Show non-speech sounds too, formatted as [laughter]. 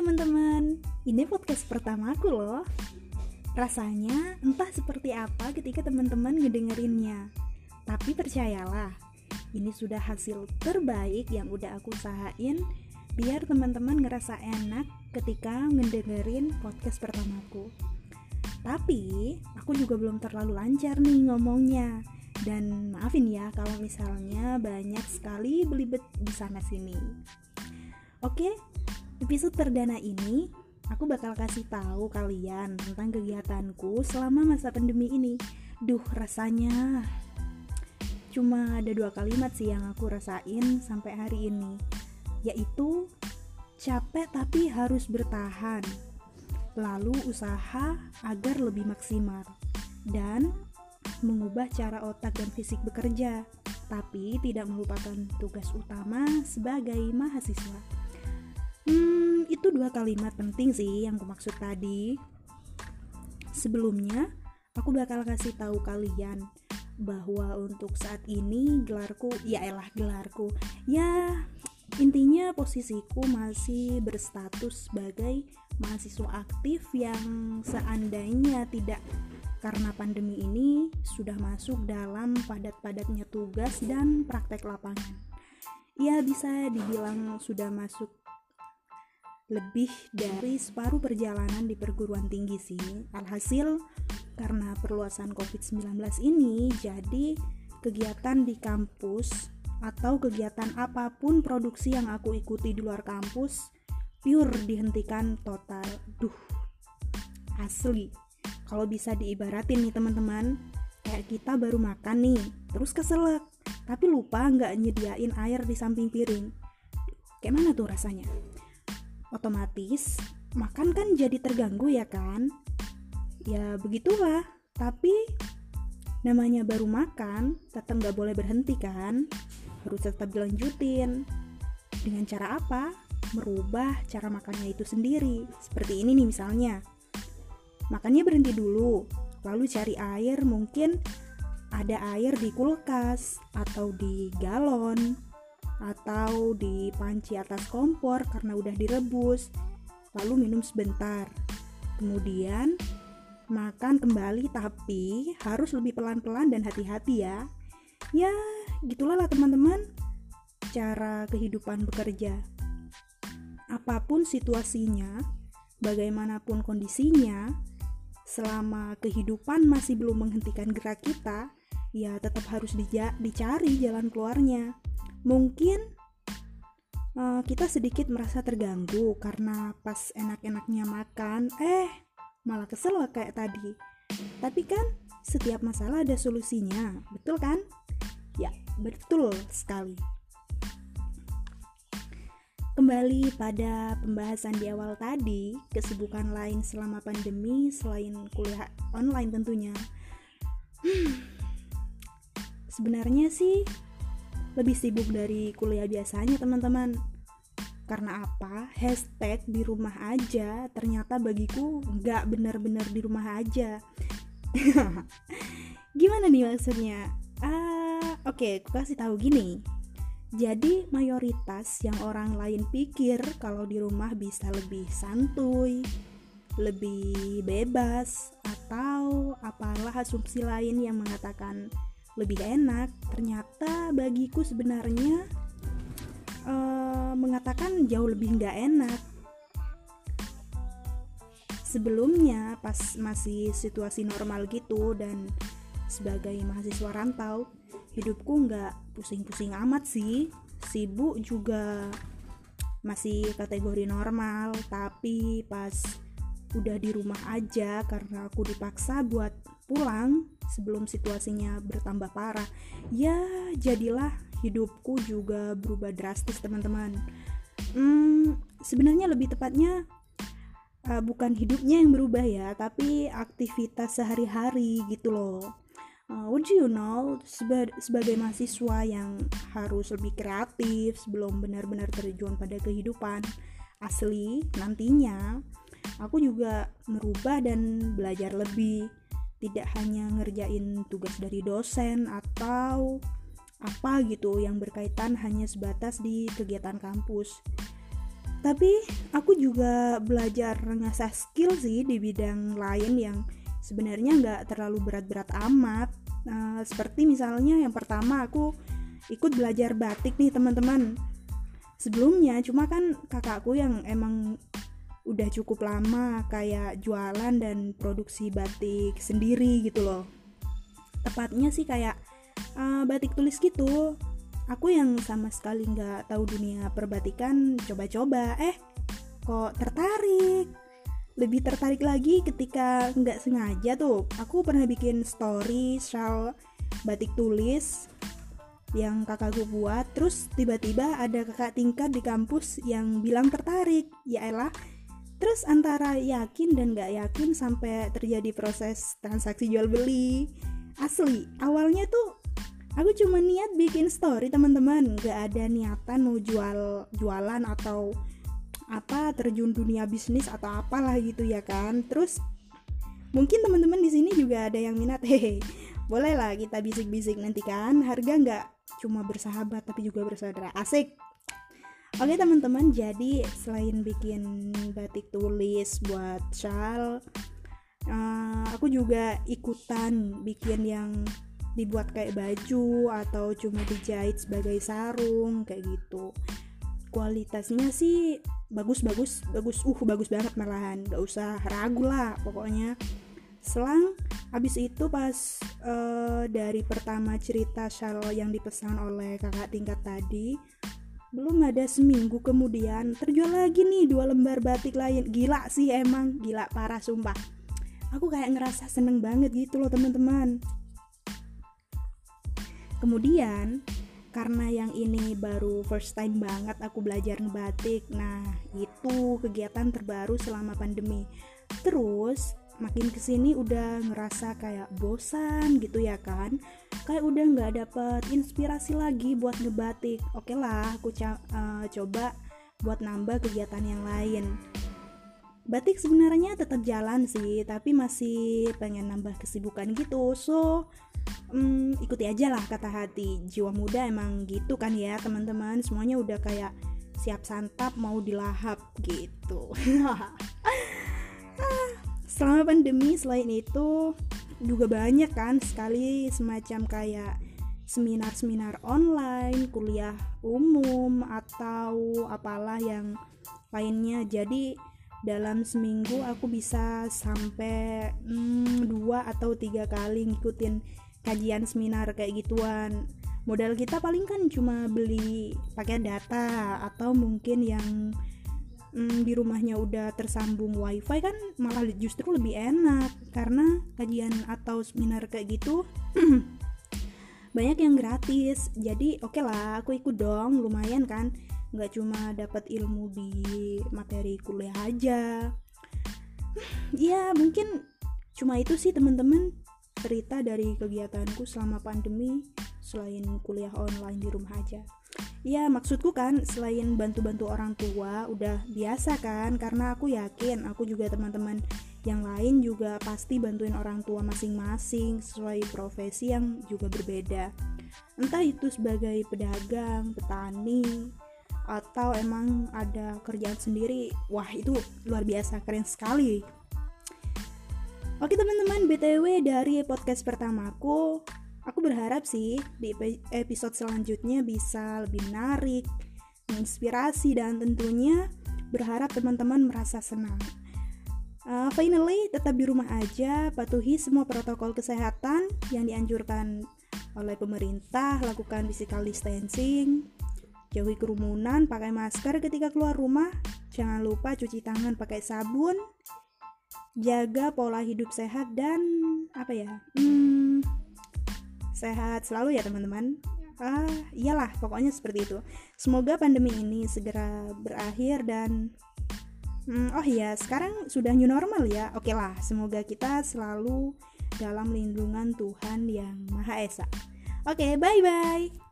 teman-teman, ini podcast pertama aku loh. Rasanya entah seperti apa ketika teman-teman ngedengerinnya. Tapi percayalah, ini sudah hasil terbaik yang udah aku usahain biar teman-teman ngerasa enak ketika ngedengerin podcast pertamaku. Tapi aku juga belum terlalu lancar nih ngomongnya. Dan maafin ya kalau misalnya banyak sekali belibet di sana sini. Oke, episode perdana ini aku bakal kasih tahu kalian tentang kegiatanku selama masa pandemi ini. Duh, rasanya cuma ada dua kalimat sih yang aku rasain sampai hari ini, yaitu capek tapi harus bertahan. Lalu usaha agar lebih maksimal dan mengubah cara otak dan fisik bekerja, tapi tidak melupakan tugas utama sebagai mahasiswa. Hmm, itu dua kalimat penting sih yang aku maksud tadi. Sebelumnya, aku bakal kasih tahu kalian bahwa untuk saat ini gelarku, ya elah gelarku, ya intinya posisiku masih berstatus sebagai mahasiswa aktif yang seandainya tidak karena pandemi ini sudah masuk dalam padat-padatnya tugas dan praktek lapangan. Ya bisa dibilang sudah masuk lebih dari separuh perjalanan di perguruan tinggi sih. Alhasil karena perluasan COVID-19 ini jadi kegiatan di kampus atau kegiatan apa pun produksi yang aku ikuti di luar kampus pure dihentikan total. Duh. Asli kalau bisa diibaratin nih teman-teman kayak kita baru makan nih terus keselak tapi lupa nggak nyediain air di samping piring kayak mana tuh rasanya otomatis makan kan jadi terganggu ya kan? Ya begitulah. Tapi namanya baru makan tetap nggak boleh berhenti kan? Harus tetap dilanjutin. Dengan cara apa? Merubah cara makannya itu sendiri. Seperti ini nih misalnya. Makannya berhenti dulu, lalu cari air mungkin ada air di kulkas atau di galon atau di panci atas kompor karena udah direbus. Lalu minum sebentar. Kemudian makan kembali tapi harus lebih pelan-pelan dan hati-hati ya. Ya, gitulah lah teman-teman cara kehidupan bekerja. Apa pun situasinya, bagaimanapun kondisinya, selama kehidupan masih belum menghentikan gerak kita, ya tetap harus dicari jalan keluarnya. Mungkin uh, kita sedikit merasa terganggu karena pas enak-enaknya makan, eh malah kesel kayak tadi. Tapi kan setiap masalah ada solusinya, betul kan? Ya, betul sekali. Kembali pada pembahasan di awal tadi, kesibukan lain selama pandemi selain kuliah online tentunya. Hmm, sebenarnya sih lebih sibuk dari kuliah biasanya teman-teman. Karena apa? Hashtag di rumah aja ternyata bagiku nggak benar-benar di rumah aja. [laughs] Gimana nih maksudnya? Ah, oke, okay, aku kasih tahu gini jadi mayoritas yang orang lain pikir kalau di rumah bisa lebih santuy, lebih bebas atau apalah asumsi lain yang mengatakan lebih enak, ternyata bagiku sebenarnya uh, mengatakan jauh lebih nggak enak. Sebelumnya pas masih situasi normal gitu dan sebagai mahasiswa rantau hidupku nggak pusing-pusing amat sih sibuk juga masih kategori normal tapi pas udah di rumah aja karena aku dipaksa buat pulang sebelum situasinya bertambah parah ya jadilah hidupku juga berubah drastis teman-teman. Hmm, sebenarnya lebih tepatnya uh, bukan hidupnya yang berubah ya tapi aktivitas sehari-hari gitu loh. Uh, do you know seba sebagai mahasiswa yang harus lebih kreatif sebelum benar-benar terjun pada kehidupan asli nantinya aku juga merubah dan belajar lebih tidak hanya ngerjain tugas dari dosen atau apa gitu yang berkaitan hanya sebatas di kegiatan kampus. Tapi aku juga belajar ngasah skill sih di bidang lain yang sebenarnya nggak terlalu berat-berat amat. Nah, seperti misalnya yang pertama aku ikut belajar batik nih teman-teman. Sebelumnya cuma kan kakakku yang emang udah cukup lama kayak jualan dan produksi batik sendiri gitu loh. Tepatnya sih kayak uh, batik tulis gitu. Aku yang sama sekali nggak tahu dunia perbatikan coba-coba. Eh kok tertarik? Lebih tertarik lagi ketika nggak sengaja tuh. Aku pernah bikin story soal batik tulis yang kakakku buat. Terus tiba-tiba ada kakak tingkat di kampus yang bilang tertarik. Ya elah terus antara yakin dan nggak yakin sampai terjadi proses transaksi jual beli. Asli awalnya tuh aku cuma niat bikin story teman-teman. Nggak ada niatan mau jual jualan atau apa terjun dunia bisnis atau apalah gitu ya kan. Terus mungkin teman-teman di sini juga ada yang minat. [laughs] Hehe boleh lah kita bisik-bisik nanti kan. Harga nggak cuma bersahabat tapi juga bersaudara. Asik Oke teman-teman, jadi selain bikin batik tulis buat shawl, uh, aku juga ikutan bikin yang dibuat kayak baju atau cuma dijahit sebagai sarung kayak gitu. Kualitasnya sih bagus bagus bagus. Uh bagus banget malahan. Gak usah ragu lah pokoknya. Selang habis itu pas uh, dari pertama cerita shawl yang dipesan oleh kakak tingkat tadi belum ada seminggu kemudian terjual lagi nih dua lembar batik lain. Gila sih emang gila parah sumpah. Aku kayak ngerasa seneng banget gitu loh teman-teman. Kemudian karena yang ini baru first time banget aku belajar ngebatik nah itu kegiatan terbaru selama pandemi. Terus makin ke sini udah ngerasa kayak bosan gitu ya kan. Kayak udah nggak dapet inspirasi lagi buat ngebatik. Oke lah aku uh, coba buat nambah kegiatan yang lain. Batik sebenarnya tetap jalan sih tapi masih pengen nambah kesibukan gitu. So hmm, ikuti aja lah kata hati. Jiwa muda emang gitu kan ya teman-teman. Semuanya udah kayak siap santap mau dilahap gitu [laughs] selama pandemi selain itu juga banyak kan sekali semacam kayak seminar-seminar online, kuliah umum atau apalah yang lainnya. Jadi dalam seminggu aku bisa sampai hmm, dua atau tiga kali ngikutin kajian seminar kayak gituan modal kita paling kan cuma beli pakai data atau mungkin yang mm, di rumahnya udah tersambung wifi kan malah justru lebih enak. Karena kajian atau seminar kayak gitu [clears throat] banyak yang gratis. Jadi oke okay lah aku ikut dong. Lumayan kan? Nggak cuma dapat ilmu di materi kuliah aja. [clears throat] Ya mungkin cuma itu sih teman-teman. Cerita dari kegiatanku selama pandemi selain kuliah online di rumah aja ya maksudku kan selain bantu-bantu orang tua udah biasa kan? Karena aku yakin aku juga teman-teman yang lain juga pasti bantuin orang tua masing-masing sesuai profesi yang juga berbeda. Entah itu sebagai pedagang, petani, atau emang ada kerjaan sendiri wah itu luar biasa keren sekali. Oke teman-teman, BTW dari podcast pertamaku, aku berharap sih di episode selanjutnya bisa lebih menarik, menginspirasi dan tentunya berharap teman-teman merasa senang. Uh, finally, tetap di rumah aja, patuhi semua protokol kesehatan yang dianjurkan oleh pemerintah, lakukan physical distancing, jauhi kerumunan, pakai masker ketika keluar rumah, jangan lupa cuci tangan pakai sabun, jaga pola hidup sehat dan apa ya hmm, sehat selalu ya teman-teman. Ah iyalah pokoknya seperti itu. Semoga pandemi ini segera berakhir dan hmm, oh iya sekarang sudah new normal ya. Oke lah semoga kita selalu dalam lindungan Tuhan yang Maha Esa. Oke bye bye